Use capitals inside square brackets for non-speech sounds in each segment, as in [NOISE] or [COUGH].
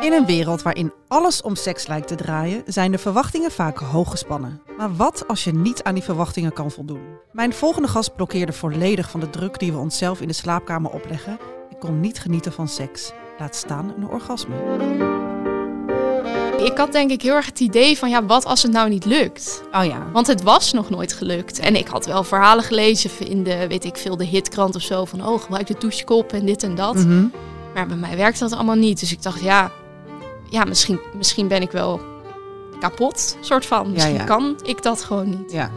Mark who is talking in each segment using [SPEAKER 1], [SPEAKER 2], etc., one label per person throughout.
[SPEAKER 1] In een wereld waarin alles om seks lijkt te draaien, zijn de verwachtingen vaak hoog gespannen. Maar wat als je niet aan die verwachtingen kan voldoen? Mijn volgende gast blokkeerde volledig van de druk die we onszelf in de slaapkamer opleggen en kon niet genieten van seks. Laat staan een orgasme.
[SPEAKER 2] Ik had denk ik heel erg het idee van, ja, wat als het nou niet lukt?
[SPEAKER 1] Oh ja.
[SPEAKER 2] Want het was nog nooit gelukt. En ik had wel verhalen gelezen in de, weet ik veel, de hitkrant of zo. Van, oh, gebruik de douchekop en dit en dat.
[SPEAKER 1] Mhm.
[SPEAKER 2] Maar bij mij werkte dat allemaal niet. Dus ik dacht, ja, ja misschien, misschien ben ik wel kapot, soort van. Misschien
[SPEAKER 1] ja.
[SPEAKER 2] kan ik dat gewoon niet.
[SPEAKER 1] Ja.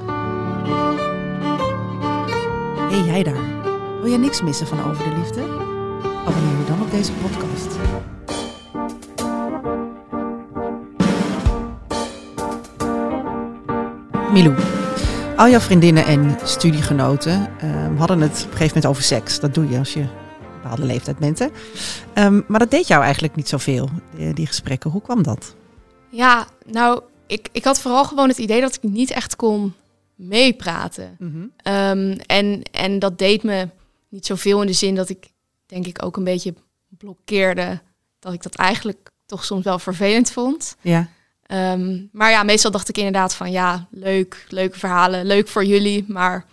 [SPEAKER 1] Hey, jij daar. Wil jij niks missen van Over de Liefde? Abonneer je dan op deze podcast. Milou, al jouw vriendinnen en studiegenoten ehm, hadden het op een gegeven moment over seks. Dat doe je als je bepaalde leeftijd bent. Hè? Ehm, maar dat deed jou eigenlijk niet zoveel, die, die gesprekken. Hoe kwam dat?
[SPEAKER 2] Ja, nou, ik, ik had vooral gewoon het idee dat ik niet echt kon meepraten. Ehm, en, en dat deed me niet zoveel in de zin dat ik denk ik ook een beetje blokkeerde. Dat ik dat eigenlijk toch soms wel vervelend vond.
[SPEAKER 1] Ja.
[SPEAKER 2] Ehm, maar ja, meestal dacht ik inderdaad van ja, leuk, leuke verhalen, leuk voor jullie, maar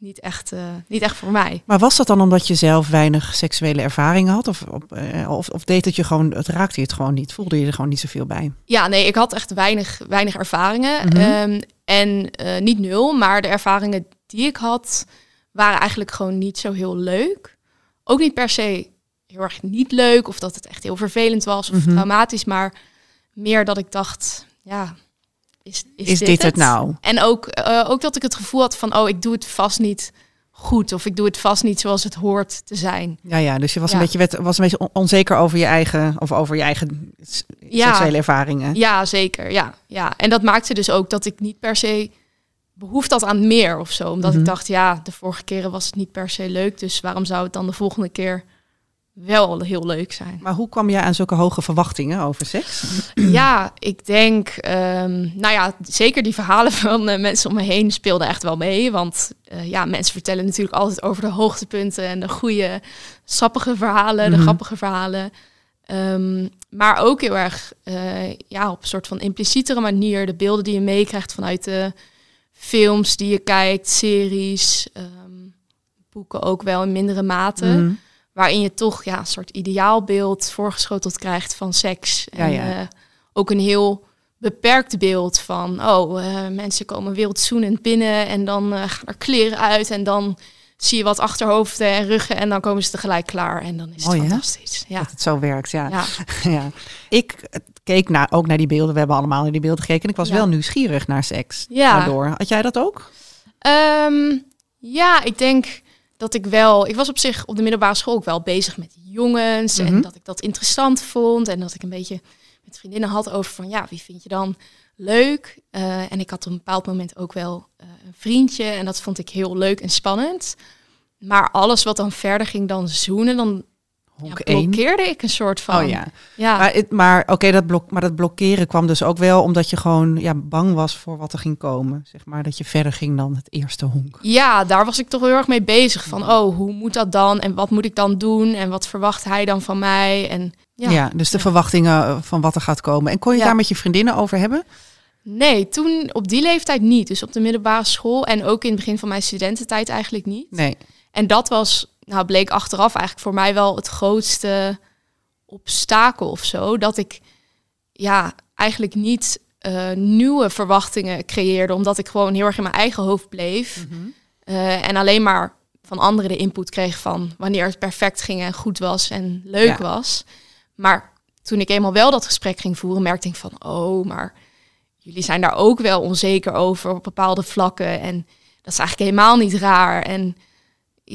[SPEAKER 2] niet echt, eh, niet echt voor mij.
[SPEAKER 1] Maar was dat dan omdat je zelf weinig seksuele ervaringen had? Of, eh, of, of deed het je gewoon, het raakte je het gewoon niet? Voelde je er gewoon niet zoveel bij?
[SPEAKER 2] Ja, nee, ik had echt weinig, weinig ervaringen.
[SPEAKER 1] Mhm.
[SPEAKER 2] Ehm, en eh, niet nul, maar de ervaringen die ik had, waren eigenlijk gewoon niet zo heel leuk. Ook niet per se heel erg niet leuk, of dat het echt heel vervelend was of
[SPEAKER 1] Mhm.
[SPEAKER 2] traumatisch, maar meer dat ik dacht, ja, is, is,
[SPEAKER 1] Is dit het nou?
[SPEAKER 2] En ook, eh, ook dat ik het gevoel had van, oh, ik doe het vast niet goed, of ik doe het vast niet zoals het hoort te zijn.
[SPEAKER 1] Ja, ja dus je was,
[SPEAKER 2] Ja.
[SPEAKER 1] Een, beetje, was een beetje on- onzeker over je eigen, of over je eigen
[SPEAKER 2] Ja.
[SPEAKER 1] seksuele ervaringen.
[SPEAKER 2] Ja, zeker. Ja, ja. En dat maakte dus ook dat ik niet per se behoefte had aan meer of zo. Omdat
[SPEAKER 1] Mhm.
[SPEAKER 2] ik dacht, ja, de vorige keren was het niet per se leuk. Dus waarom zou het dan de volgende keer wel heel leuk zijn?
[SPEAKER 1] Maar hoe kwam jij aan zulke hoge verwachtingen over seks?
[SPEAKER 2] ja, ik denk, ehm, nou ja, zeker die verhalen [LAUGHS] van eh, mensen om me heen speelden echt wel mee. Want eh, ja, mensen vertellen natuurlijk altijd over de hoogtepunten en de goede, sappige verhalen,
[SPEAKER 1] Mhm.
[SPEAKER 2] de grappige verhalen. Ehm, maar ook heel erg eh, ja, op een soort van implicietere manier de beelden die je meekrijgt vanuit de films die je kijkt, series, ehm, boeken ook wel in mindere mate.
[SPEAKER 1] Mhm.
[SPEAKER 2] Waarin je toch ja, een soort ideaalbeeld voorgeschoteld krijgt van seks.
[SPEAKER 1] Ja,
[SPEAKER 2] En
[SPEAKER 1] ja.
[SPEAKER 2] eh, ook een heel beperkt beeld van, oh, eh, mensen komen wildzoenend binnen en dan eh, gaan er kleren uit en dan zie je wat achterhoofden en ruggen en dan komen ze tegelijk klaar en dan is het
[SPEAKER 1] hè?
[SPEAKER 2] fantastisch. Ja.
[SPEAKER 1] Dat het zo werkt, ja.
[SPEAKER 2] Ja. [LAUGHS]
[SPEAKER 1] ja. Ik keek naar, ook naar die beelden. We hebben allemaal naar die beelden gekeken. En ik was
[SPEAKER 2] Ja.
[SPEAKER 1] wel nieuwsgierig naar seks.
[SPEAKER 2] Ja.
[SPEAKER 1] Daardoor. Had jij dat ook?
[SPEAKER 2] Ehm, ja, ik denk dat ik wel. Ik was op zich op de middelbare school ook wel bezig met jongens.
[SPEAKER 1] Mhm.
[SPEAKER 2] En dat ik dat interessant vond. En dat ik een beetje met vriendinnen had over van ja, wie vind je dan leuk? Eh, en ik had op een bepaald moment ook wel eh, een vriendje. En dat vond ik heel leuk en spannend. Maar alles wat dan verder ging dan zoenen, dan ja,
[SPEAKER 1] Honk één.
[SPEAKER 2] blokkeerde ik een soort van.
[SPEAKER 1] Oh ja.
[SPEAKER 2] ja.
[SPEAKER 1] Maar, het, maar oké, dat blok, maar dat blokkeren kwam dus ook wel omdat je gewoon ja, bang was voor wat er ging komen. Zeg maar dat je verder ging dan het eerste honk.
[SPEAKER 2] Ja, daar was ik toch heel erg mee bezig. Van, oh, hoe moet dat dan? En wat moet ik dan doen? En wat verwacht hij dan van mij? En
[SPEAKER 1] Ja,
[SPEAKER 2] ja,
[SPEAKER 1] dus de verwachtingen eh, van wat er gaat komen. En kon je
[SPEAKER 2] Ja.
[SPEAKER 1] daar met je vriendinnen over hebben?
[SPEAKER 2] nee, toen op die leeftijd niet. Dus op de middelbare school en ook in het begin van mijn studententijd eigenlijk niet.
[SPEAKER 1] Nee.
[SPEAKER 2] En dat was, nou, bleek achteraf eigenlijk voor mij wel het grootste obstakel of zo. Dat ik, ja, eigenlijk niet eh, nieuwe verwachtingen creëerde. Omdat ik gewoon heel erg in mijn eigen hoofd bleef. Eh, en alleen maar van anderen de input kreeg van wanneer het perfect ging en goed was en leuk
[SPEAKER 1] Ja.
[SPEAKER 2] was. Maar toen ik eenmaal wel dat gesprek ging voeren, merkte ik van, oh, maar jullie zijn daar ook wel onzeker over op bepaalde vlakken. En dat is eigenlijk helemaal niet raar. En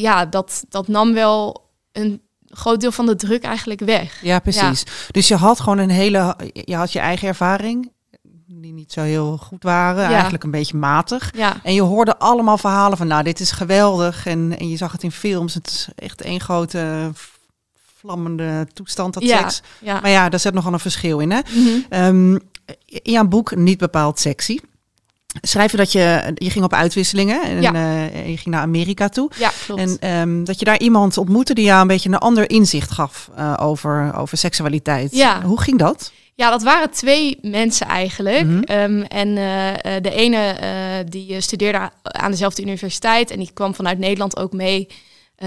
[SPEAKER 2] ja, dat, dat nam wel een groot deel van de druk eigenlijk weg.
[SPEAKER 1] Ja, precies. Dus je had gewoon een hele, je had je eigen ervaring. die niet zo heel goed waren. Eigenlijk een beetje matig.
[SPEAKER 2] Ja.
[SPEAKER 1] En je hoorde allemaal verhalen van, nou, dit is geweldig. En, en je zag het in films. Het is echt één grote vlammende toestand, dat
[SPEAKER 2] Ja,
[SPEAKER 1] seks.
[SPEAKER 2] ja.
[SPEAKER 1] Maar ja, daar zit nogal een verschil in, hè?
[SPEAKER 2] Mhm.
[SPEAKER 1] Ehm, in jouw boek Niet bepaald sexy. Schrijf je dat je, je ging op uitwisselingen en
[SPEAKER 2] Ja.
[SPEAKER 1] eh, je ging naar Amerika toe.
[SPEAKER 2] Ja, klopt.
[SPEAKER 1] En ehm, dat je daar iemand ontmoette die jou een beetje een ander inzicht gaf eh, over, over seksualiteit.
[SPEAKER 2] Ja.
[SPEAKER 1] Hoe ging dat?
[SPEAKER 2] Ja, dat waren twee mensen eigenlijk.
[SPEAKER 1] Mhm.
[SPEAKER 2] Ehm, en eh, de ene die studeerde aan dezelfde universiteit en die kwam vanuit Nederland ook mee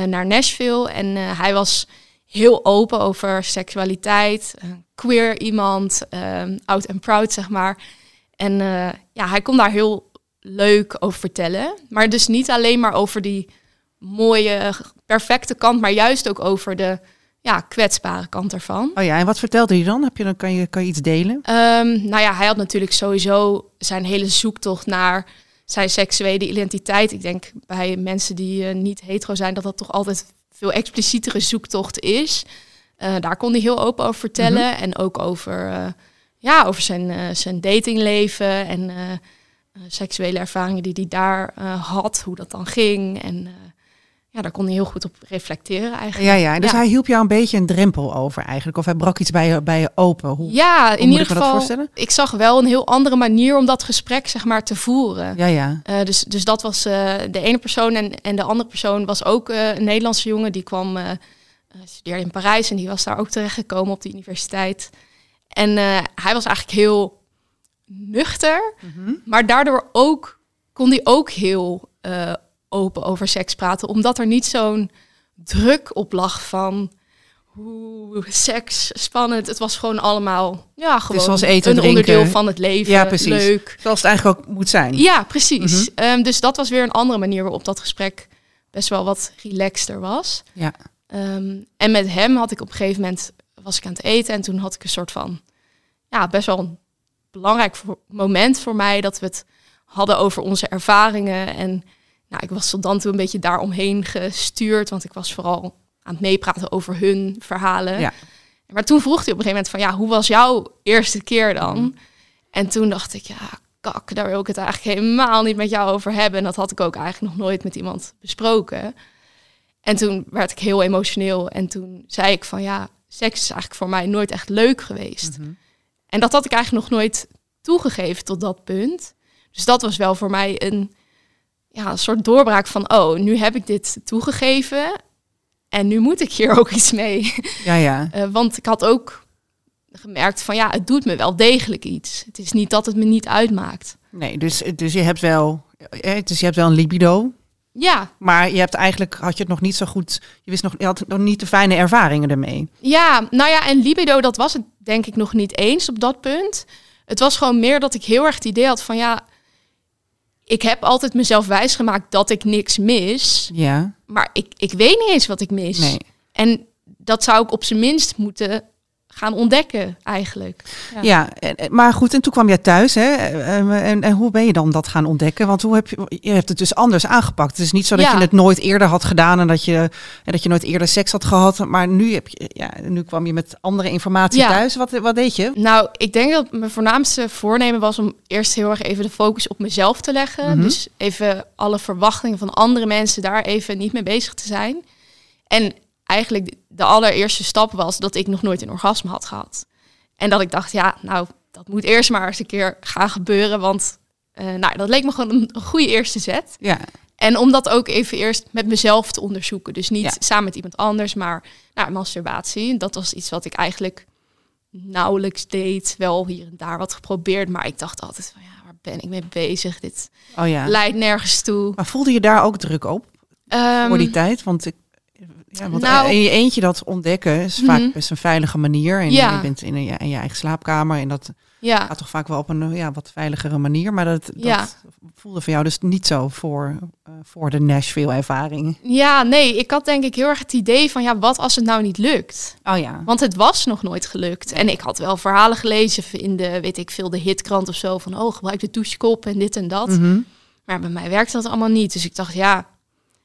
[SPEAKER 2] naar Nashville. En hij was heel open over seksualiteit, queer iemand, ehm, oud en proud zeg maar. En eh, ja, hij kon daar heel leuk over vertellen. Maar dus niet alleen maar over die mooie, perfecte kant, maar juist ook over de ja, kwetsbare kant ervan.
[SPEAKER 1] Oh ja, en wat vertelde hij dan? Heb je dan kan, je, kan je iets delen?
[SPEAKER 2] Ehm, nou ja, hij had natuurlijk sowieso zijn hele zoektocht naar zijn seksuele identiteit. Ik denk bij mensen die eh, niet hetero zijn, dat dat toch altijd veel explicietere zoektocht is. Eh, daar kon hij heel open over vertellen. En ook over, ja, over zijn, eh, zijn datingleven en eh, eh, seksuele ervaringen die hij daar had, hoe dat dan ging. En ja, daar kon hij heel goed op reflecteren eigenlijk.
[SPEAKER 1] Ja, ja. Dus
[SPEAKER 2] Ja.
[SPEAKER 1] hij hielp jou een beetje een drempel over eigenlijk. Of hij brak iets bij je, bij je open. Hoe?
[SPEAKER 2] Ja, in ieder geval.
[SPEAKER 1] voorstellen?
[SPEAKER 2] Ik zag wel een heel andere manier om dat gesprek zeg maar te voeren.
[SPEAKER 1] Ja, ja.
[SPEAKER 2] Dus, dus dat was de ene persoon. En, en de andere persoon was ook een Nederlandse jongen. Die kwam, studeerde in Parijs en die was daar ook terechtgekomen op de universiteit. En eh, hij was eigenlijk heel nuchter. Maar daardoor ook, kon hij ook heel eh, open over seks praten. Omdat er niet zo'n druk op lag van... Hoe seks, spannend. Het was gewoon allemaal ja, gewoon
[SPEAKER 1] zoals eten,
[SPEAKER 2] een
[SPEAKER 1] drinken.
[SPEAKER 2] onderdeel van het leven.
[SPEAKER 1] Ja, precies.
[SPEAKER 2] Leuk.
[SPEAKER 1] Zoals het eigenlijk ook moet zijn.
[SPEAKER 2] Ja, precies.
[SPEAKER 1] Mhm.
[SPEAKER 2] Ehm, dus dat was weer een andere manier waarop dat gesprek best wel wat relaxter was.
[SPEAKER 1] Ja.
[SPEAKER 2] Ehm, en met hem had ik op een gegeven moment was ik aan het eten en toen had ik een soort van ja best wel een belangrijk voor- moment voor mij dat we het hadden over onze ervaringen en nou ik was tot dan toe een beetje daaromheen gestuurd want ik was vooral aan het meepraten over hun verhalen.
[SPEAKER 1] Ja.
[SPEAKER 2] Maar toen vroeg hij op een gegeven moment van ja hoe was jouw eerste keer dan? En toen dacht ik ja kak daar wil ik het eigenlijk helemaal niet met jou over hebben en dat had ik ook eigenlijk nog nooit met iemand besproken. En toen werd ik heel emotioneel. En toen zei ik van ja, seks is eigenlijk voor mij nooit echt leuk geweest.
[SPEAKER 1] Mhm.
[SPEAKER 2] En dat had ik eigenlijk nog nooit toegegeven tot dat punt. Dus dat was wel voor mij een, ja, een soort doorbraak van... oh, nu heb ik dit toegegeven en nu moet ik hier [LAUGHS] ook iets mee.
[SPEAKER 1] Ja, ja. [LAUGHS]
[SPEAKER 2] Eh, want ik had ook gemerkt van ja, het doet me wel degelijk iets. Het is niet dat het me niet uitmaakt.
[SPEAKER 1] Nee, dus, dus je hebt wel, eh, dus je hebt wel een libido.
[SPEAKER 2] Ja,
[SPEAKER 1] Maar je hebt eigenlijk, had je het nog niet zo goed, je wist nog, je had nog niet de fijne ervaringen ermee.
[SPEAKER 2] Ja, nou ja, en libido, dat was het denk ik nog niet eens op dat punt. Het was gewoon meer dat ik heel erg het idee had van ja, ik heb altijd mezelf wijsgemaakt dat ik niks mis,
[SPEAKER 1] Ja,
[SPEAKER 2] maar ik, ik weet niet eens wat ik mis.
[SPEAKER 1] nee.
[SPEAKER 2] En dat zou ik op zijn minst moeten gaan ontdekken eigenlijk. Ja.
[SPEAKER 1] Maar goed, en toen kwam jij thuis, hè? En, en, en hoe ben je dan dat gaan ontdekken? Want hoe heb je, je hebt het dus anders aangepakt. Het is niet zo dat
[SPEAKER 2] Ja.
[SPEAKER 1] je het nooit eerder had gedaan en dat je, en dat je nooit eerder seks had gehad. Maar nu, heb je, ja, nu kwam je met andere informatie
[SPEAKER 2] Ja.
[SPEAKER 1] thuis. Wat, wat deed je?
[SPEAKER 2] Nou, ik denk dat mijn voornaamste voornemen was om eerst heel erg even de focus op mezelf te leggen.
[SPEAKER 1] Mhm.
[SPEAKER 2] Dus even alle verwachtingen van andere mensen daar even niet mee bezig te zijn. En eigenlijk de allereerste stap was dat ik nog nooit een orgasme had gehad. En dat ik dacht, ja, nou, dat moet eerst maar eens een keer gaan gebeuren. Want eh, nou, dat leek me gewoon een, goede eerste zet.
[SPEAKER 1] Ja,
[SPEAKER 2] En om dat ook even eerst met mezelf te onderzoeken. Dus niet
[SPEAKER 1] Ja.
[SPEAKER 2] samen met iemand anders, maar nou, masturbatie. Dat was iets wat ik eigenlijk nauwelijks deed. Wel hier en daar wat geprobeerd. Maar ik dacht altijd van ja, waar ben ik mee bezig? Dit
[SPEAKER 1] oh ja.
[SPEAKER 2] leidt nergens toe.
[SPEAKER 1] Maar voelde je daar ook druk op
[SPEAKER 2] Ehm,
[SPEAKER 1] voor die tijd? Want ik. Ja, want
[SPEAKER 2] Nou-
[SPEAKER 1] in je eentje dat ontdekken is vaak
[SPEAKER 2] Mhm.
[SPEAKER 1] best een veilige manier. En
[SPEAKER 2] Ja.
[SPEAKER 1] je bent in, een, in je eigen slaapkamer en dat
[SPEAKER 2] ja.
[SPEAKER 1] gaat toch vaak wel op een ja, wat veiligere manier. Maar dat, dat voelde voor jou dus niet zo voor, eh, voor de Nashville-ervaring.
[SPEAKER 2] ja, nee, ik had denk ik heel erg het idee van ja, wat als het nou niet lukt?
[SPEAKER 1] Oh ja.
[SPEAKER 2] Want het was nog nooit gelukt. En ik had wel verhalen gelezen in de, weet ik veel, de hitkrant of zo. Van, oh, gebruik de douchekop en dit en dat.
[SPEAKER 1] Mhm.
[SPEAKER 2] Maar bij mij werkte dat allemaal niet. Dus ik dacht, ja,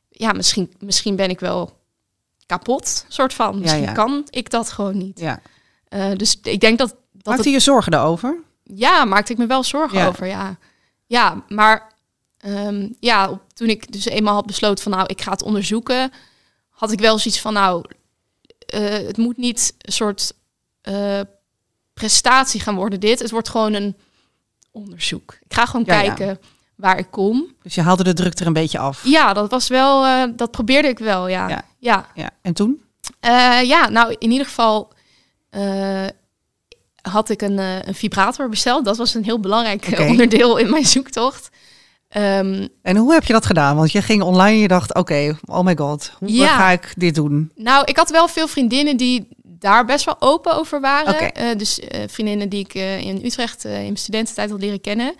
[SPEAKER 2] ja misschien, misschien ben ik wel kapot, soort van. Misschien
[SPEAKER 1] ja.
[SPEAKER 2] kan ik dat gewoon niet.
[SPEAKER 1] ja.
[SPEAKER 2] Eh, dus ik denk dat, dat
[SPEAKER 1] Maakte
[SPEAKER 2] het...
[SPEAKER 1] je zorgen daarover?
[SPEAKER 2] ja, maakte ik me wel zorgen
[SPEAKER 1] Ja.
[SPEAKER 2] over. Ja, ja maar ehm, ja, op, toen ik dus eenmaal had besloten van nou, ik ga het onderzoeken, had ik wel zoiets van nou, eh, het moet niet een soort eh, prestatie gaan worden dit. Het wordt gewoon een onderzoek. Ik ga gewoon kijken waar ik kom.
[SPEAKER 1] Dus je haalde de druk er een beetje af.
[SPEAKER 2] Ja, dat was wel, eh, dat probeerde ik wel, ja.
[SPEAKER 1] Ja.
[SPEAKER 2] Ja,
[SPEAKER 1] Ja. En toen?
[SPEAKER 2] Eh, ja nou in ieder geval eh, had ik een, een vibrator besteld. Dat was een heel belangrijk onderdeel in mijn zoektocht. Ehm,
[SPEAKER 1] En hoe heb je dat gedaan? Want je ging online en je dacht, oké, oh my god, hoe
[SPEAKER 2] Ja.
[SPEAKER 1] ga ik dit doen?
[SPEAKER 2] nou, ik had wel veel vriendinnen die daar best wel open over waren. Dus vriendinnen die ik in Utrecht in mijn studententijd had leren kennen.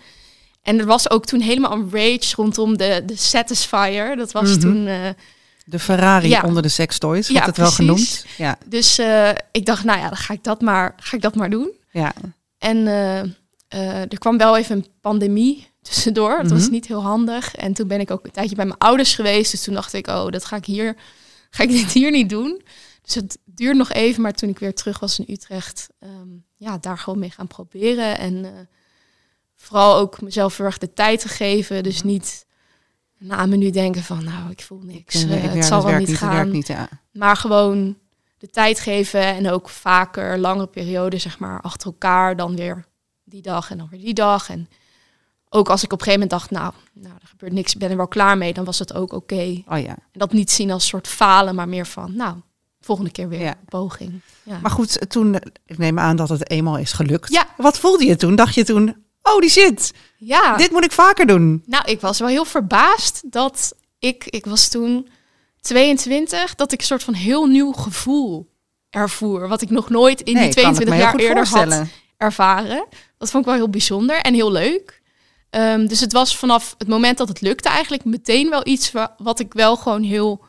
[SPEAKER 2] En er was ook toen helemaal een rage rondom de, de Satisfyer. Dat was
[SPEAKER 1] Mhm.
[SPEAKER 2] toen... eh,
[SPEAKER 1] De Ferrari
[SPEAKER 2] Ja.
[SPEAKER 1] onder de sextoys,
[SPEAKER 2] Ja,
[SPEAKER 1] wordt het wel
[SPEAKER 2] precies.
[SPEAKER 1] genoemd. Ja,
[SPEAKER 2] dus eh, ik dacht, nou ja, dan ga ik dat maar, ga ik dat maar doen.
[SPEAKER 1] ja.
[SPEAKER 2] En eh, er kwam wel even een pandemie tussendoor. Het was
[SPEAKER 1] Mhm.
[SPEAKER 2] niet heel handig. En toen ben ik ook een tijdje bij mijn ouders geweest. Dus toen dacht ik, oh, dat ga ik hier, ga ik dit hier niet doen. Dus het duurde nog even. Maar toen ik weer terug was in Utrecht, ehm, ja, daar gewoon mee gaan proberen. En vooral ook mezelf heel erg de tijd te geven. Dus niet na een minuut denken van, nou, ik voel niks.
[SPEAKER 1] Ik,
[SPEAKER 2] het zal wel niet gaan.
[SPEAKER 1] niet, ja.
[SPEAKER 2] Maar gewoon de tijd geven en ook vaker langere perioden, zeg maar, achter elkaar. Dan weer die dag en dan weer die dag. En ook als ik op een gegeven moment dacht, nou, nou er gebeurt niks, ik ben er wel klaar mee, dan was het ook oké.
[SPEAKER 1] Oh ja.
[SPEAKER 2] En dat niet zien als soort falen, maar meer van, nou, volgende keer weer
[SPEAKER 1] Ja.
[SPEAKER 2] een poging. Ja.
[SPEAKER 1] Maar goed, toen, ik neem aan dat het eenmaal is gelukt.
[SPEAKER 2] Ja.
[SPEAKER 1] Wat voelde je toen? Dacht je toen, oh die shit,
[SPEAKER 2] ja.
[SPEAKER 1] dit moet ik vaker doen?
[SPEAKER 2] Nou, ik was wel heel verbaasd dat ik, ik was toen 22, dat ik een soort van heel nieuw gevoel ervoer. Wat ik nog nooit in
[SPEAKER 1] Nee,
[SPEAKER 2] die
[SPEAKER 1] kan ik me
[SPEAKER 2] 22
[SPEAKER 1] heel
[SPEAKER 2] jaar eerder had ervaren. Dat vond ik wel heel bijzonder en heel leuk. Ehm, dus het was vanaf het moment dat het lukte eigenlijk meteen wel iets wa- wat ik wel gewoon heel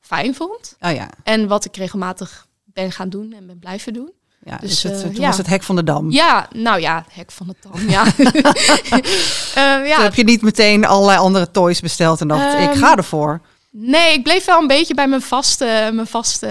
[SPEAKER 2] fijn vond.
[SPEAKER 1] Oh ja,
[SPEAKER 2] En wat ik regelmatig ben gaan doen en ben blijven doen.
[SPEAKER 1] Ja
[SPEAKER 2] Dus,
[SPEAKER 1] dus, het,
[SPEAKER 2] eh,
[SPEAKER 1] toen
[SPEAKER 2] ja.
[SPEAKER 1] was het hek van de dam.
[SPEAKER 2] Ja, nou ja, hek van de dam, ja. [LAUGHS] [LAUGHS] Ehm, ja,
[SPEAKER 1] Toen heb je niet meteen allerlei andere toys besteld en dacht, ik
[SPEAKER 2] Ehm,
[SPEAKER 1] ga ervoor.
[SPEAKER 2] Nee, ik bleef wel een beetje bij mijn vaste, mijn vaste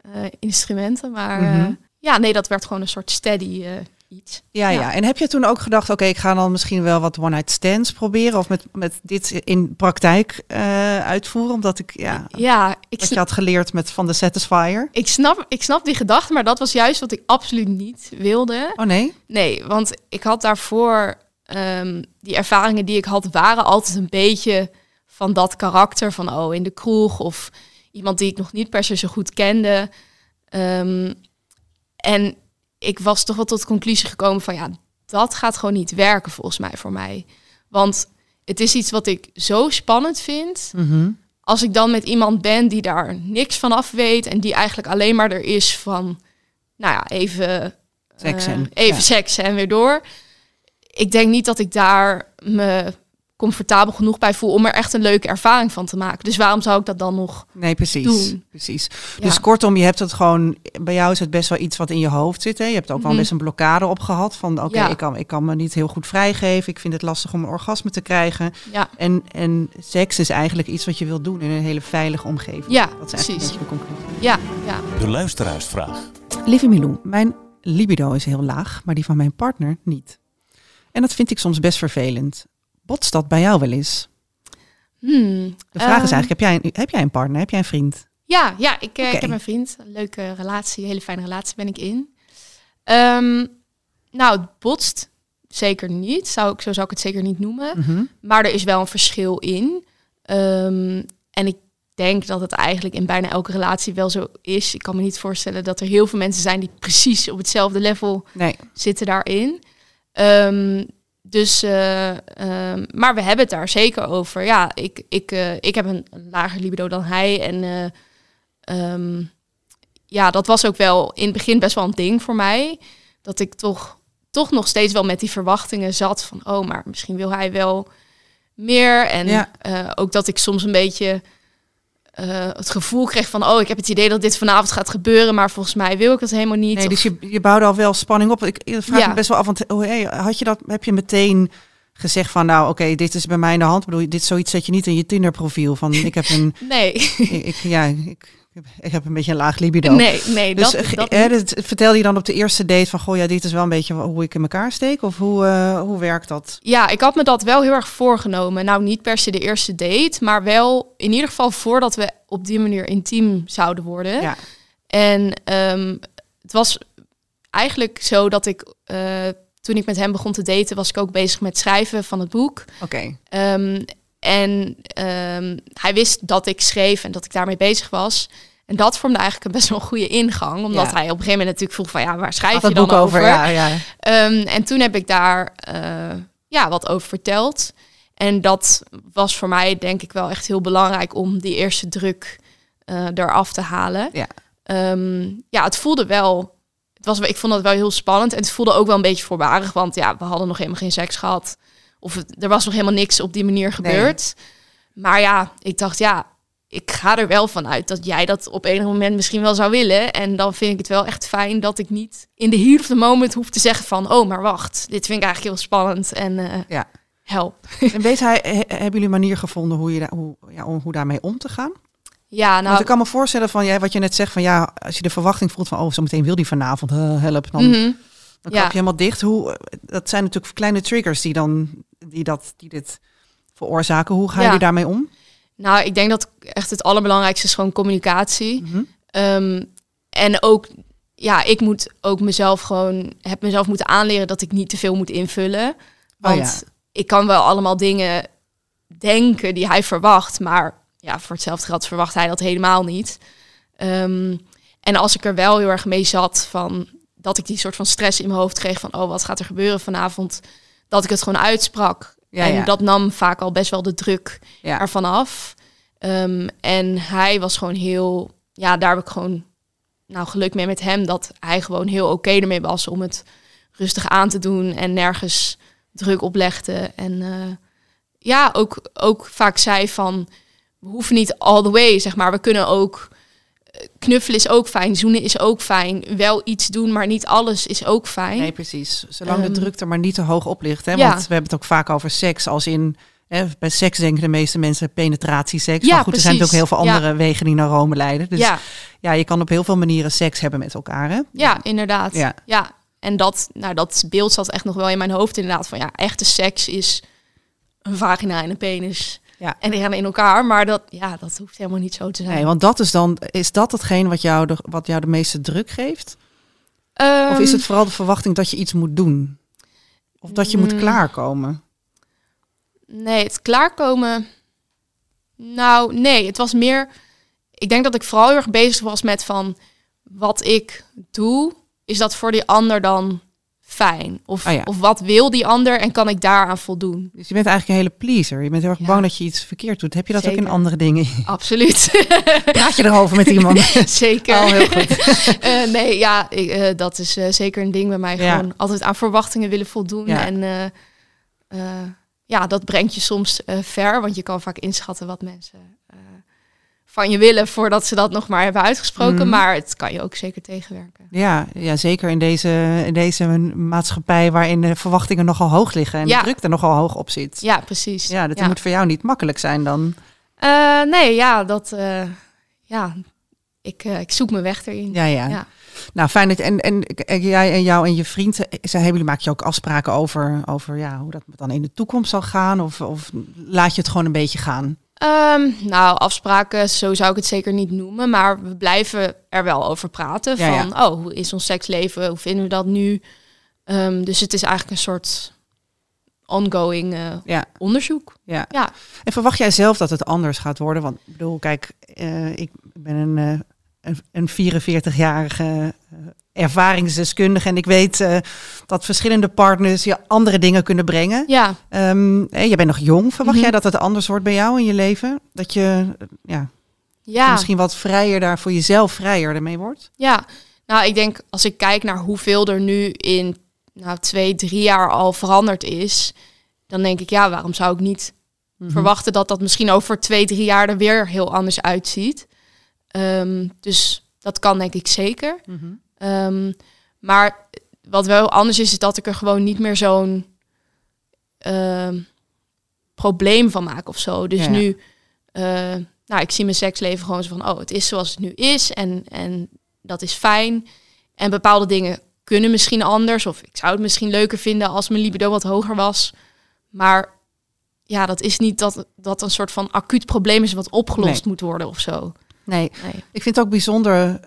[SPEAKER 2] eh, instrumenten. Maar eh,
[SPEAKER 1] Mhm.
[SPEAKER 2] ja, nee, dat werd gewoon een soort steady eh, iets.
[SPEAKER 1] Ja, ja,
[SPEAKER 2] ja.
[SPEAKER 1] En heb je toen ook gedacht, oké, ik ga dan misschien wel wat one-night stands proberen of met, met dit in praktijk eh, uitvoeren, omdat ik, ja,
[SPEAKER 2] Ja, ik,
[SPEAKER 1] wat je had geleerd met van de Satisfier.
[SPEAKER 2] ik, snap, ik snap die gedachte, maar dat was juist wat ik absoluut niet wilde.
[SPEAKER 1] Oh nee?
[SPEAKER 2] Nee, want ik had daarvoor ehm, die ervaringen die ik had, waren altijd een beetje van dat karakter. Van oh, in de kroeg of iemand die ik nog niet per se zo goed kende. Ehm, en ik was toch wel tot de conclusie gekomen van ja, dat gaat gewoon niet werken volgens mij voor mij. Want het is iets wat ik zo spannend vind.
[SPEAKER 1] Mhm.
[SPEAKER 2] Als ik dan met iemand ben die daar niks van af weet en die eigenlijk alleen maar er is van, nou ja, even
[SPEAKER 1] Seks
[SPEAKER 2] eh,
[SPEAKER 1] en-
[SPEAKER 2] even
[SPEAKER 1] ja.
[SPEAKER 2] seks en weer door. Ik denk niet dat ik daar me comfortabel genoeg bij voel om er echt een leuke ervaring van te maken. Dus waarom zou ik dat dan nog?
[SPEAKER 1] Nee, precies.
[SPEAKER 2] Doen.
[SPEAKER 1] precies.
[SPEAKER 2] Ja.
[SPEAKER 1] Dus kortom, je hebt het gewoon, bij jou is het best wel iets wat in je hoofd zit. Hè? Je hebt ook wel
[SPEAKER 2] Mhm.
[SPEAKER 1] best een blokkade op gehad van, oké,
[SPEAKER 2] Ja.
[SPEAKER 1] ik, kan, ik kan me niet heel goed vrijgeven. Ik vind het lastig om een orgasme te krijgen.
[SPEAKER 2] Ja,
[SPEAKER 1] En, en seks is eigenlijk iets wat je wilt doen in een hele veilige omgeving.
[SPEAKER 2] Ja,
[SPEAKER 1] dat is eigenlijk
[SPEAKER 2] precies.
[SPEAKER 1] de conclusie.
[SPEAKER 2] ja, ja.
[SPEAKER 3] De luisteraarsvraag.
[SPEAKER 1] Lieve Milou, mijn libido is heel laag, maar die van mijn partner niet. En dat vind ik soms best vervelend. Botst dat bij jou wel eens?
[SPEAKER 2] Hmm,
[SPEAKER 1] De vraag is
[SPEAKER 2] ehm,
[SPEAKER 1] eigenlijk, heb jij, een, heb jij een partner? Heb jij een vriend?
[SPEAKER 2] Ja, ja ik, eh, ik heb een vriend. Een leuke relatie, een hele fijne relatie ben ik in. Ehm, nou, het botst zeker niet. Zou ik, zo zou ik het zeker niet noemen.
[SPEAKER 1] Mhm.
[SPEAKER 2] Maar er is wel een verschil in. Ehm, en ik denk dat het eigenlijk in bijna elke relatie wel zo is. Ik kan me niet voorstellen dat er heel veel mensen zijn die precies op hetzelfde level
[SPEAKER 1] Nee,
[SPEAKER 2] zitten daarin. Dus, eh, ehm, maar we hebben het daar zeker over. Ja, ik, ik, eh, ik heb een, lager libido dan hij. En eh, ehm, ja, dat was ook wel in het begin best wel een ding voor mij. Dat ik toch, toch nog steeds wel met die verwachtingen zat van... oh, maar misschien wil hij wel meer. En
[SPEAKER 1] Ja.
[SPEAKER 2] ook dat ik soms een beetje eh, het gevoel kreeg van... oh, ik heb het idee dat dit vanavond gaat gebeuren... maar volgens mij wil ik het helemaal niet.
[SPEAKER 1] nee
[SPEAKER 2] Of-
[SPEAKER 1] dus je, je bouwde al wel spanning op. Ik, ik vraag
[SPEAKER 2] Ja.
[SPEAKER 1] me best wel af, want oh, hey, had je dat, heb je meteen gezegd van, nou oké, dit is bij mij in de hand. Ik bedoel, dit zoiets zet je niet in je Tinder profiel. Van, ik heb een, [LAUGHS]
[SPEAKER 2] Nee,
[SPEAKER 1] ik, ik- ja, ik, ik heb een beetje een laag libido.
[SPEAKER 2] nee, nee.
[SPEAKER 1] Dus
[SPEAKER 2] dat,
[SPEAKER 1] eh,
[SPEAKER 2] dat
[SPEAKER 1] hè,
[SPEAKER 2] niet.
[SPEAKER 1] dat vertelde je dan op de eerste date van, goh ja, dit is wel een beetje hoe ik in elkaar steek? Of hoe, eh, hoe werkt dat?
[SPEAKER 2] Ja, ik had me dat wel heel erg voorgenomen. Nou, niet per se de eerste date, maar wel in ieder geval voordat we op die manier intiem zouden worden.
[SPEAKER 1] Ja.
[SPEAKER 2] En ehm, het was eigenlijk zo dat ik, eh, toen ik met hem begon te daten, was ik ook bezig met schrijven van het boek.
[SPEAKER 1] Oké,
[SPEAKER 2] Ehm, en ehm, hij wist dat ik schreef en dat ik daarmee bezig was. En dat vormde eigenlijk een best wel een goede ingang. Omdat
[SPEAKER 1] Ja.
[SPEAKER 2] hij op een gegeven moment natuurlijk vroeg van ja, waar schrijf je
[SPEAKER 1] het
[SPEAKER 2] dan
[SPEAKER 1] boek over? Ja, ja.
[SPEAKER 2] Ehm, en toen heb ik daar eh, ja, wat over verteld. En dat was voor mij denk ik wel echt heel belangrijk om die eerste druk eh eraf te halen.
[SPEAKER 1] Ja.
[SPEAKER 2] Ehm, ja, het voelde wel. Het was, ik vond het wel heel spannend. En het voelde ook wel een beetje voorbarig. Want ja, we hadden nog helemaal geen seks gehad. Of het- er was nog helemaal niks op die manier gebeurd. Maar ja, ik dacht, ja, ik ga er wel van uit dat jij dat op enig moment misschien wel zou willen. En dan vind ik het wel echt fijn dat ik niet in de heat of the moment hoef te zeggen van, oh, maar wacht, dit vind ik eigenlijk heel spannend en eh,
[SPEAKER 1] Ja.
[SPEAKER 2] help.
[SPEAKER 1] En weet hij, he- hebben jullie een manier gevonden hoe, je daar, hoe, ja, om hoe daarmee om te gaan?
[SPEAKER 2] Ja,
[SPEAKER 1] Want
[SPEAKER 2] nou,
[SPEAKER 1] ik kan me voorstellen van ja, wat je net zegt van ja, als je de verwachting voelt van oh, zo meteen wil die vanavond eh, help, dan,
[SPEAKER 2] mhm.
[SPEAKER 1] dan
[SPEAKER 2] ja.
[SPEAKER 1] je helemaal dicht. Hoe, dat zijn natuurlijk kleine triggers die dan die dat die dit veroorzaken. Hoe
[SPEAKER 2] Ja.
[SPEAKER 1] jullie daarmee om?
[SPEAKER 2] Nou, ik denk dat echt het allerbelangrijkste is gewoon communicatie.
[SPEAKER 1] Mhm.
[SPEAKER 2] Ehm, en ook, ja, ik moet ook mezelf gewoon, heb mezelf moeten aanleren dat ik niet te veel moet invullen. Want
[SPEAKER 1] Oh ja.
[SPEAKER 2] ik kan wel allemaal dingen denken die hij verwacht, maar ja, voor hetzelfde geld verwacht hij dat helemaal niet. Ehm, en als ik er wel heel erg mee zat van dat ik die soort van stress in mijn hoofd kreeg van oh wat gaat er gebeuren vanavond, dat ik het gewoon uitsprak.
[SPEAKER 1] Ja,
[SPEAKER 2] en
[SPEAKER 1] ja.
[SPEAKER 2] dat nam vaak al best wel de druk
[SPEAKER 1] Ja.
[SPEAKER 2] ervan af. Ehm, en hij was gewoon heel, ja, daar heb ik gewoon nou geluk mee met hem dat hij gewoon heel oké ermee was om het rustig aan te doen en nergens druk oplegde. En eh, ja, ook, ook vaak zei van we hoeven niet all the way, zeg maar. We kunnen ook knuffelen is ook fijn, zoenen is ook fijn, wel iets doen, maar niet alles is ook fijn.
[SPEAKER 1] Nee, precies. Zolang de
[SPEAKER 2] Ehm,
[SPEAKER 1] druk er maar niet te hoog op ligt. Hè?
[SPEAKER 2] ja.
[SPEAKER 1] Want we hebben het ook vaak over seks als in... Hè, bij seks denken de meeste mensen penetratieseks.
[SPEAKER 2] Ja,
[SPEAKER 1] maar goed, er zijn natuurlijk heel veel
[SPEAKER 2] Ja.
[SPEAKER 1] andere wegen die naar Rome leiden. Dus ja.
[SPEAKER 2] ja,
[SPEAKER 1] je kan op heel veel manieren seks hebben met elkaar. Hè?
[SPEAKER 2] Ja, inderdaad.
[SPEAKER 1] Ja.
[SPEAKER 2] Ja. En dat, nou, dat beeld zat echt nog wel in mijn hoofd inderdaad. Van ja, echte seks is een vagina en een penis.
[SPEAKER 1] Ja.
[SPEAKER 2] En die gaan in elkaar. Maar dat, ja, dat hoeft helemaal niet zo te zijn.
[SPEAKER 1] Nee, want dat is dan... Is dat hetgeen wat jou de, wat jou de meeste druk geeft? Of is
[SPEAKER 2] Ehm,
[SPEAKER 1] het vooral de verwachting dat je iets moet doen? Of dat je moet
[SPEAKER 2] Mm.
[SPEAKER 1] klaarkomen?
[SPEAKER 2] Nee, het klaarkomen... Nou, nee. Het was meer... Ik denk dat ik vooral heel erg bezig was met van... Wat ik doe, is dat voor die ander dan fijn? Of,
[SPEAKER 1] Ah, ja.
[SPEAKER 2] of wat wil die ander en kan ik daaraan voldoen?
[SPEAKER 1] Dus je bent eigenlijk een hele pleaser. Je bent heel erg
[SPEAKER 2] Ja.
[SPEAKER 1] bang dat je iets verkeerd doet. Heb je dat ook in andere dingen? [LAUGHS]
[SPEAKER 2] Absoluut. [LAUGHS]
[SPEAKER 1] Praat je erover met iemand? [LAUGHS]
[SPEAKER 2] Zeker.
[SPEAKER 1] Oh, heel goed.
[SPEAKER 2] Eh, nee, ja, ik, eh, dat is eh, zeker een ding bij mij.
[SPEAKER 1] Ja.
[SPEAKER 2] Gewoon altijd aan verwachtingen willen voldoen. En ja, dat brengt je soms ver. Want je kan vaak inschatten wat mensen van je willen... voordat ze dat nog maar hebben uitgesproken.
[SPEAKER 1] Mhm.
[SPEAKER 2] Maar het kan je ook zeker tegenwerken.
[SPEAKER 1] Ja, ja zeker in deze, in deze maatschappij waarin de verwachtingen nogal hoog liggen en
[SPEAKER 2] Ja.
[SPEAKER 1] de druk er nogal hoog op zit.
[SPEAKER 2] Ja, precies.
[SPEAKER 1] Ja, dat moet voor jou niet makkelijk zijn dan.
[SPEAKER 2] Eh, nee, ja, dat... eh, ja, ik, eh, ik zoek mijn weg erin.
[SPEAKER 1] Ja, ja.
[SPEAKER 2] Ja.
[SPEAKER 1] Nou, fijn dat en, en, en jij en jou en je vriend, zij hebben jullie maak je ook afspraken over, over ja, hoe dat dan in de toekomst zal gaan? Of, of laat je het gewoon een beetje gaan?
[SPEAKER 2] Ehm, nou, afspraken, zo zou ik het zeker niet noemen. Maar we blijven er wel over praten.
[SPEAKER 1] Ja,
[SPEAKER 2] van, oh, hoe is ons seksleven? Hoe vinden we dat nu? Ehm, dus het is eigenlijk een soort ongoing eh,
[SPEAKER 1] Ja,
[SPEAKER 2] onderzoek.
[SPEAKER 1] ja.
[SPEAKER 2] Ja.
[SPEAKER 1] En verwacht jij zelf dat het anders gaat worden? Want ik bedoel, kijk, eh, ik ben een, eh, een, een 44-jarige eh, ervaringsdeskundige en ik weet eh, dat verschillende partners je andere dingen kunnen brengen.
[SPEAKER 2] Ja,
[SPEAKER 1] eh, je bent nog jong. Verwacht
[SPEAKER 2] Mhm.
[SPEAKER 1] jij dat het anders wordt bij jou in je leven? Dat je eh, ja,
[SPEAKER 2] ja.
[SPEAKER 1] misschien wat vrijer daar voor jezelf vrijer ermee wordt?
[SPEAKER 2] Ja, nou, ik denk als ik kijk naar hoeveel er nu in nou, twee, drie jaar al veranderd is, dan denk ik, ja, waarom zou ik niet
[SPEAKER 1] Mhm.
[SPEAKER 2] verwachten dat dat misschien over twee, drie jaar er weer heel anders uitziet? Ehm, dus dat kan denk ik zeker.
[SPEAKER 1] Mhm.
[SPEAKER 2] Ehm, maar wat wel anders is, is dat ik er gewoon niet meer zo'n ehm, probleem van maken of zo. Dus
[SPEAKER 1] Ja.
[SPEAKER 2] nu, eh, nou, ik zie mijn seksleven gewoon zo van, oh, het is zoals het nu is en, en dat is fijn. En bepaalde dingen kunnen misschien anders, of ik zou het misschien leuker vinden als mijn libido wat hoger was. Maar ja, dat is niet dat dat een soort van acuut probleem is wat opgelost
[SPEAKER 1] Nee.
[SPEAKER 2] moet worden of zo.
[SPEAKER 1] Nee,
[SPEAKER 2] Nee.
[SPEAKER 1] ik vind het ook bijzonder,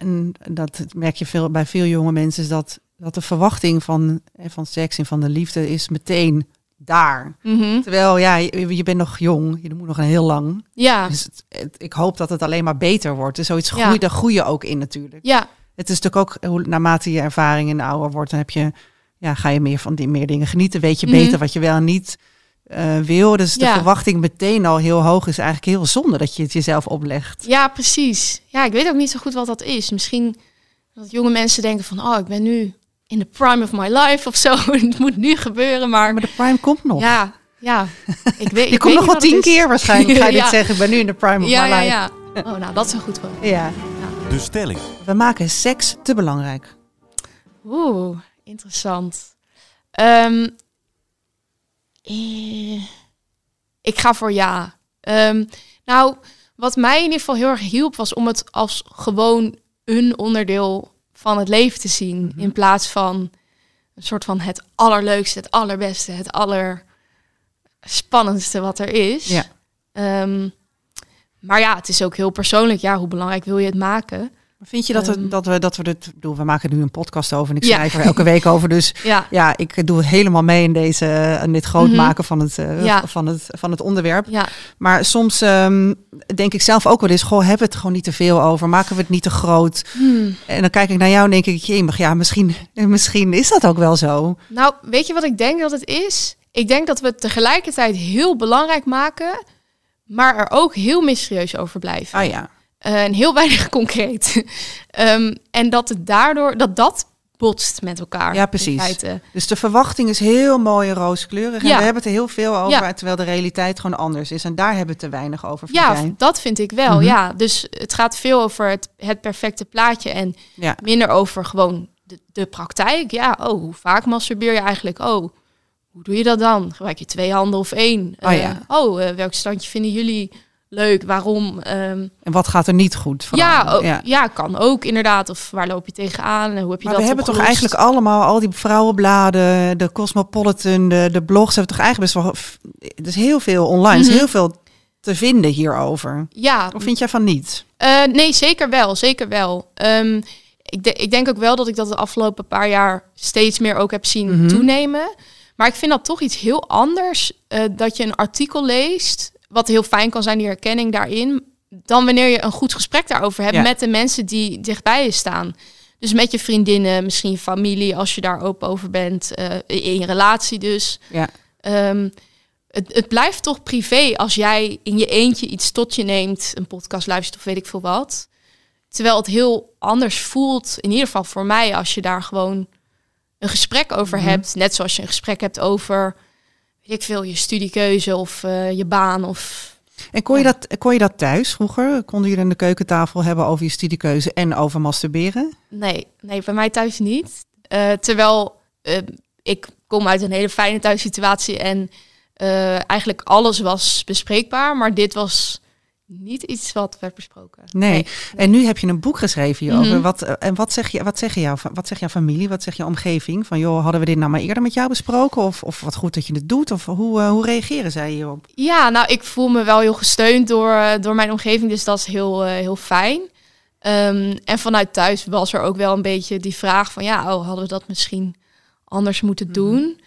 [SPEAKER 1] en dat merk je veel, bij veel jonge mensen, is dat, dat de verwachting van, eh, van seks en van de liefde is meteen daar.
[SPEAKER 2] Mhm.
[SPEAKER 1] Terwijl, ja, je, je bent nog jong, je moet nog een heel lang.
[SPEAKER 2] Ja,
[SPEAKER 1] Dus het- het- ik hoop dat het alleen maar beter wordt. Dus zoiets
[SPEAKER 2] Ja.
[SPEAKER 1] groeit, daar groei je ook in natuurlijk.
[SPEAKER 2] ja,
[SPEAKER 1] Het is natuurlijk ook, hoe, naarmate je ervaring en ouder wordt, dan heb je, ja, ga je meer van die meer dingen genieten. Weet je
[SPEAKER 2] Mhm.
[SPEAKER 1] beter wat je wel en niet eh, wil. Dus de verwachting meteen al heel hoog is eigenlijk heel zonde dat je het jezelf oplegt.
[SPEAKER 2] ja, precies. Ja, ik weet ook niet zo goed wat dat is. Misschien dat jonge mensen denken van, oh, ik ben nu in de prime of my life of zo. [LAUGHS] het moet nu gebeuren, maar
[SPEAKER 1] Maar de prime komt nog.
[SPEAKER 2] ja, ja. [LAUGHS] Ik weet,
[SPEAKER 1] je
[SPEAKER 2] ik
[SPEAKER 1] komt
[SPEAKER 2] weet
[SPEAKER 1] nog wel tien keer waarschijnlijk, ga je [LAUGHS] dit zeggen. Ik ben nu in de prime of
[SPEAKER 2] Ja,
[SPEAKER 1] my
[SPEAKER 2] ja,
[SPEAKER 1] life.
[SPEAKER 2] ja. Oh, nou, dat is een goed wel.
[SPEAKER 1] Ja.
[SPEAKER 4] De stelling.
[SPEAKER 1] We maken seks te belangrijk.
[SPEAKER 2] Oeh, interessant. Ehm, eh, ik ga voor ja. Ehm, nou, wat mij in ieder geval heel erg hielp, was om het als gewoon een onderdeel van het leven te zien.
[SPEAKER 1] Mhm.
[SPEAKER 2] In plaats van een soort van het allerleukste, het allerbeste, het allerspannendste wat er is.
[SPEAKER 1] Ja.
[SPEAKER 2] Ehm, maar ja, het is ook heel persoonlijk. Ja, hoe belangrijk wil je het maken?
[SPEAKER 1] Vind je dat we,
[SPEAKER 2] Ehm.
[SPEAKER 1] dat we, dat we dit, bedoel, we maken nu een podcast over en ik
[SPEAKER 2] Ja.
[SPEAKER 1] schrijf er elke week over. Dus
[SPEAKER 2] Ja,
[SPEAKER 1] ja, ik doe helemaal mee in deze, in dit groot
[SPEAKER 2] Mhm.
[SPEAKER 1] maken van het, eh,
[SPEAKER 2] Ja.
[SPEAKER 1] van het, van het onderwerp. Maar soms ehm, denk ik zelf ook wel eens, goh, hebben we het gewoon niet te veel over? Maken we het niet te groot?
[SPEAKER 2] Hmm.
[SPEAKER 1] En dan kijk ik naar jou en denk ik, jemig, ja, misschien, misschien is dat ook wel zo.
[SPEAKER 2] Nou, weet je wat ik denk dat het is? Ik denk dat we het tegelijkertijd heel belangrijk maken, maar er ook heel mysterieus over blijven.
[SPEAKER 1] Ah ja,
[SPEAKER 2] Eh, en heel [LAUGHS] weinig concreet. Ehm, en dat het daardoor, dat dat botst met elkaar.
[SPEAKER 1] Ja, precies. dus de verwachting is heel mooi en rooskleurig. En
[SPEAKER 2] Ja.
[SPEAKER 1] we hebben het er heel veel over,
[SPEAKER 2] Ja.
[SPEAKER 1] terwijl de realiteit gewoon anders is. En daar hebben we te weinig over.
[SPEAKER 2] Ja, dat vind ik wel.
[SPEAKER 1] Mhm.
[SPEAKER 2] Ja, dus het gaat veel over het, het perfecte plaatje en
[SPEAKER 1] ja.
[SPEAKER 2] minder over gewoon de, de praktijk. Ja, oh, hoe vaak masturbeer je eigenlijk? Oh, hoe doe je dat dan? Gebruik je twee handen of één?
[SPEAKER 1] Oh, ja.
[SPEAKER 2] oh eh, welk standje vinden jullie leuk? Waarom? Ehm,
[SPEAKER 1] En wat gaat er niet goed? vooral?
[SPEAKER 2] ja, ja. kan ook inderdaad. Of waar loop je tegenaan? En hoe heb je
[SPEAKER 1] Maar
[SPEAKER 2] dat
[SPEAKER 1] we hebben toch eigenlijk allemaal, al die vrouwenbladen, de Cosmopolitan, de, de blogs, hebben toch eigenlijk best wel, er is heel veel online, is
[SPEAKER 2] Mhm.
[SPEAKER 1] heel veel te vinden hierover.
[SPEAKER 2] Ja,
[SPEAKER 1] Of vind jij van niet?
[SPEAKER 2] Eh, nee, zeker wel. Zeker wel. Ehm, ik, de- ik denk ook wel dat ik dat de afgelopen paar jaar steeds meer ook heb zien
[SPEAKER 1] Mhm.
[SPEAKER 2] toenemen. Maar ik vind dat toch iets heel anders eh, dat je een artikel leest, wat heel fijn kan zijn, die herkenning daarin, dan wanneer je een goed gesprek daarover hebt
[SPEAKER 1] Ja.
[SPEAKER 2] met de mensen die dichtbij je staan. Dus met je vriendinnen, misschien familie, als je daar open over bent, eh, in je relatie dus.
[SPEAKER 1] Ja.
[SPEAKER 2] Ehm, het, het blijft toch privé als jij in je eentje iets tot je neemt, een podcast luistert of weet ik veel wat. Terwijl het heel anders voelt, in ieder geval voor mij, als je daar gewoon een gesprek over
[SPEAKER 1] Mhm.
[SPEAKER 2] hebt. Net zoals je een gesprek hebt over, ik veel, je studiekeuze of eh, je baan of...
[SPEAKER 1] En kon je, dat, kon je dat thuis vroeger? Konden jullie aan de keukentafel hebben over je studiekeuze en over masturberen?
[SPEAKER 2] Nee, nee, bij mij thuis niet. Eh, terwijl eh, ik kom uit een hele fijne thuissituatie en eigenlijk alles was bespreekbaar, maar dit was niet iets wat werd besproken.
[SPEAKER 1] Nee. En nu heb je een boek geschreven hierover.
[SPEAKER 2] Mhm.
[SPEAKER 1] Wat, eh, en wat zeg, je, wat, zeg je jou, wat zeg jouw familie, wat zeg je omgeving? Van joh, hadden we dit nou maar eerder met jou besproken? Of, of wat goed dat je het doet? Of hoe, eh, hoe reageren zij hierop?
[SPEAKER 2] Ja, nou, ik voel me wel heel gesteund door, eh, door mijn omgeving, dus dat is heel, heel fijn. Ehm, en vanuit thuis was er ook wel een beetje die vraag van, ja, oh, hadden we dat misschien anders moeten doen?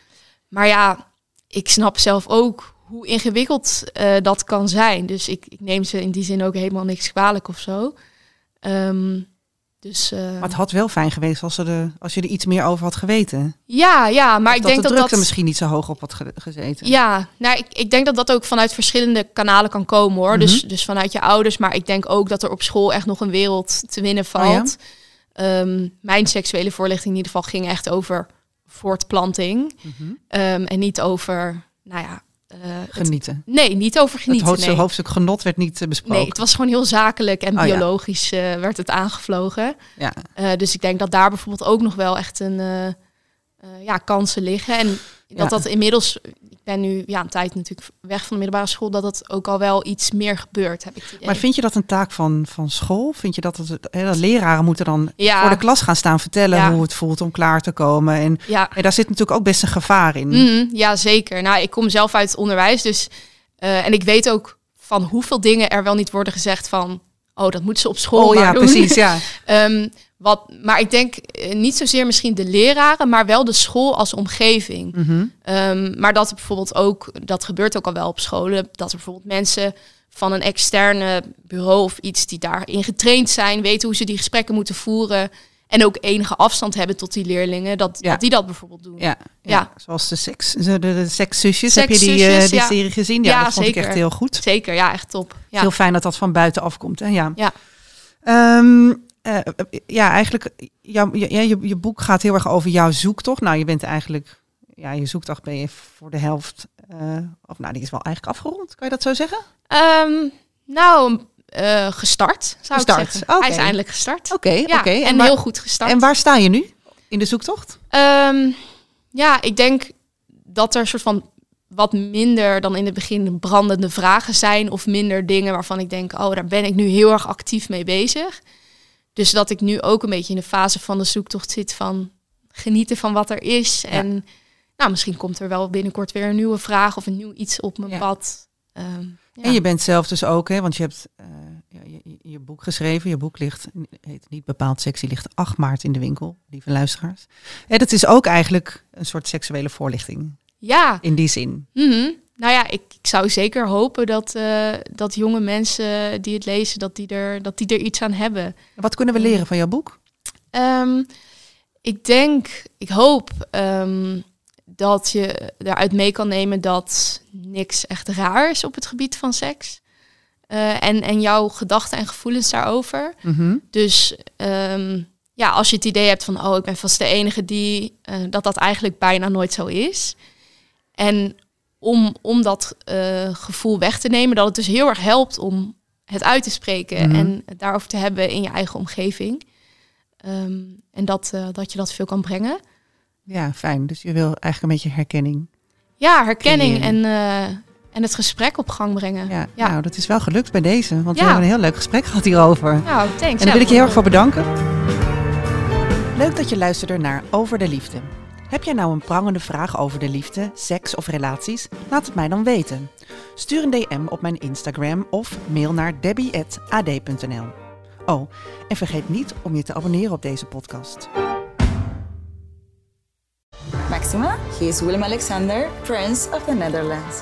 [SPEAKER 2] Maar ja, ik snap zelf ook hoe ingewikkeld eh, dat kan zijn. Dus ik, ik neem ze in die zin ook helemaal niks kwalijk of zo. Ehm, dus eh,
[SPEAKER 1] Maar het had wel fijn geweest als, ze er, als je er iets meer over had geweten.
[SPEAKER 2] ja, ja, maar
[SPEAKER 1] Of
[SPEAKER 2] ik
[SPEAKER 1] dat
[SPEAKER 2] denk
[SPEAKER 1] de
[SPEAKER 2] dat dat
[SPEAKER 1] misschien niet zo hoog op had ge- gezeten.
[SPEAKER 2] Ja, nou, ik, ik denk dat dat ook vanuit verschillende kanalen kan komen hoor. dus,
[SPEAKER 1] Mhm.
[SPEAKER 2] dus vanuit je ouders. Maar ik denk ook dat er op school echt nog een wereld te winnen valt. Ehm, mijn seksuele voorlichting in ieder geval ging echt over voortplanting.
[SPEAKER 1] Mhm.
[SPEAKER 2] Ehm, en niet over, nou ja... eh, het-
[SPEAKER 1] Genieten.
[SPEAKER 2] nee, niet over genieten.
[SPEAKER 1] het hoofdstuk,
[SPEAKER 2] nee.
[SPEAKER 1] hoofdstuk genot werd niet eh, besproken.
[SPEAKER 2] nee, het was gewoon heel zakelijk en
[SPEAKER 1] Oh
[SPEAKER 2] biologisch eh, werd het aangevlogen.
[SPEAKER 1] ja.
[SPEAKER 2] Dus ik denk dat daar bijvoorbeeld ook nog wel echt een ja, kansen liggen. En dat
[SPEAKER 1] Ja.
[SPEAKER 2] dat inmiddels, ben nu ja, een tijd natuurlijk weg van de middelbare school, dat het ook al wel iets meer gebeurt, heb ik het idee.
[SPEAKER 1] Maar vind je dat een taak van, van school? Vind je dat, het, hè, dat leraren moeten dan
[SPEAKER 2] Ja.
[SPEAKER 1] voor de klas gaan staan vertellen
[SPEAKER 2] Ja.
[SPEAKER 1] hoe het voelt om klaar te komen? En,
[SPEAKER 2] ja,
[SPEAKER 1] en daar zit natuurlijk ook best een gevaar in.
[SPEAKER 2] Mhm, ja, zeker. Nou, ik kom zelf uit het onderwijs, dus eh, en ik weet ook van hoeveel dingen er wel niet worden gezegd van, oh, dat moeten ze op school
[SPEAKER 1] Oh
[SPEAKER 2] maar
[SPEAKER 1] ja,
[SPEAKER 2] doen.
[SPEAKER 1] precies. Ja. [LAUGHS]
[SPEAKER 2] Ehm, wat, maar ik denk eh, niet zozeer misschien de leraren, maar wel de school als omgeving.
[SPEAKER 1] Mhm.
[SPEAKER 2] Ehm, maar dat er bijvoorbeeld ook, dat gebeurt ook al wel op scholen, dat er bijvoorbeeld mensen van een externe bureau of iets die daarin getraind zijn, weten hoe ze die gesprekken moeten voeren en ook enige afstand hebben tot die leerlingen, dat,
[SPEAKER 1] Ja.
[SPEAKER 2] dat die dat bijvoorbeeld doen.
[SPEAKER 1] Ja, ja. Zoals de seks, de, de, sekszusjes. Heb je die, eh, die serie gezien? Ja, dat vond ik echt heel goed.
[SPEAKER 2] Zeker, ja, echt top.
[SPEAKER 1] Heel fijn dat dat van buiten afkomt. Hè? Ja.
[SPEAKER 2] Ja.
[SPEAKER 1] Ehm, eh, ja, eigenlijk, jouw, je, je, je boek gaat heel erg over jouw zoektocht. Nou, je bent eigenlijk, ja, je zoektocht ben je voor de helft, eh, of nou, die is wel eigenlijk afgerond. Kan je dat zo zeggen?
[SPEAKER 2] Ehm, nou, eh, gestart zou
[SPEAKER 1] Gestart,
[SPEAKER 2] ik zeggen. Hij is eindelijk gestart.
[SPEAKER 1] Oké,
[SPEAKER 2] Ja,
[SPEAKER 1] oké.
[SPEAKER 2] en
[SPEAKER 1] waar,
[SPEAKER 2] heel goed gestart.
[SPEAKER 1] en waar sta je nu in de zoektocht?
[SPEAKER 2] Ehm, ja, ik denk dat er soort van wat minder dan in het begin brandende vragen zijn of minder dingen waarvan ik denk, oh, daar ben ik nu heel erg actief mee bezig. Dus dat ik nu ook een beetje in de fase van de zoektocht zit van genieten van wat er is. En nou, misschien komt er wel binnenkort weer een nieuwe vraag of een nieuw iets op mijn
[SPEAKER 1] Ja.
[SPEAKER 2] pad. Ehm, ja.
[SPEAKER 1] En je bent zelf dus ook, hè, want je hebt eh, ja, je, je- je boek geschreven. Je boek ligt, heet niet bepaald sexy, ligt 8 maart in de winkel, lieve luisteraars. En dat is ook eigenlijk een soort seksuele voorlichting,
[SPEAKER 2] ja,
[SPEAKER 1] in die zin.
[SPEAKER 2] Mhm. Nou ja, ik, ik zou zeker hopen dat, eh, dat jonge mensen die het lezen, dat die, er, dat die er iets aan hebben.
[SPEAKER 1] Wat kunnen we leren van jouw boek?
[SPEAKER 2] Ehm, ik denk, ik hoop ehm, dat je daaruit mee kan nemen dat niks echt raar is op het gebied van seks. Eh, en, en jouw gedachten en gevoelens daarover.
[SPEAKER 1] Mhm.
[SPEAKER 2] Dus ehm, ja, als je het idee hebt van, oh, ik ben vast de enige die, eh, dat dat eigenlijk bijna nooit zo is. En om, om dat eh, gevoel weg te nemen, dat het dus heel erg helpt om het uit te spreken
[SPEAKER 1] Mhm.
[SPEAKER 2] en het daarover te hebben in je eigen omgeving. Ehm, en dat, dat je dat veel kan brengen.
[SPEAKER 1] Ja, fijn. Dus je wil eigenlijk een beetje herkenning.
[SPEAKER 2] Ja, herkenning en, en het gesprek op gang brengen.
[SPEAKER 1] Ja,
[SPEAKER 2] Ja.
[SPEAKER 1] nou, dat is wel gelukt bij deze, want we hebben een heel leuk gesprek gehad hierover.
[SPEAKER 2] Nou, thanks.
[SPEAKER 1] En daar wil ik je heel erg voor bedanken. Leuk dat je luisterde naar Over de Liefde. Heb jij nou een prangende vraag over de liefde, seks of relaties? Laat het mij dan weten. Stuur een DM op mijn Instagram of mail naar debbie.ad.nl. Oh, en vergeet niet om je te abonneren op deze podcast.
[SPEAKER 5] Maxima, he is Willem Alexander, Prince of the Netherlands.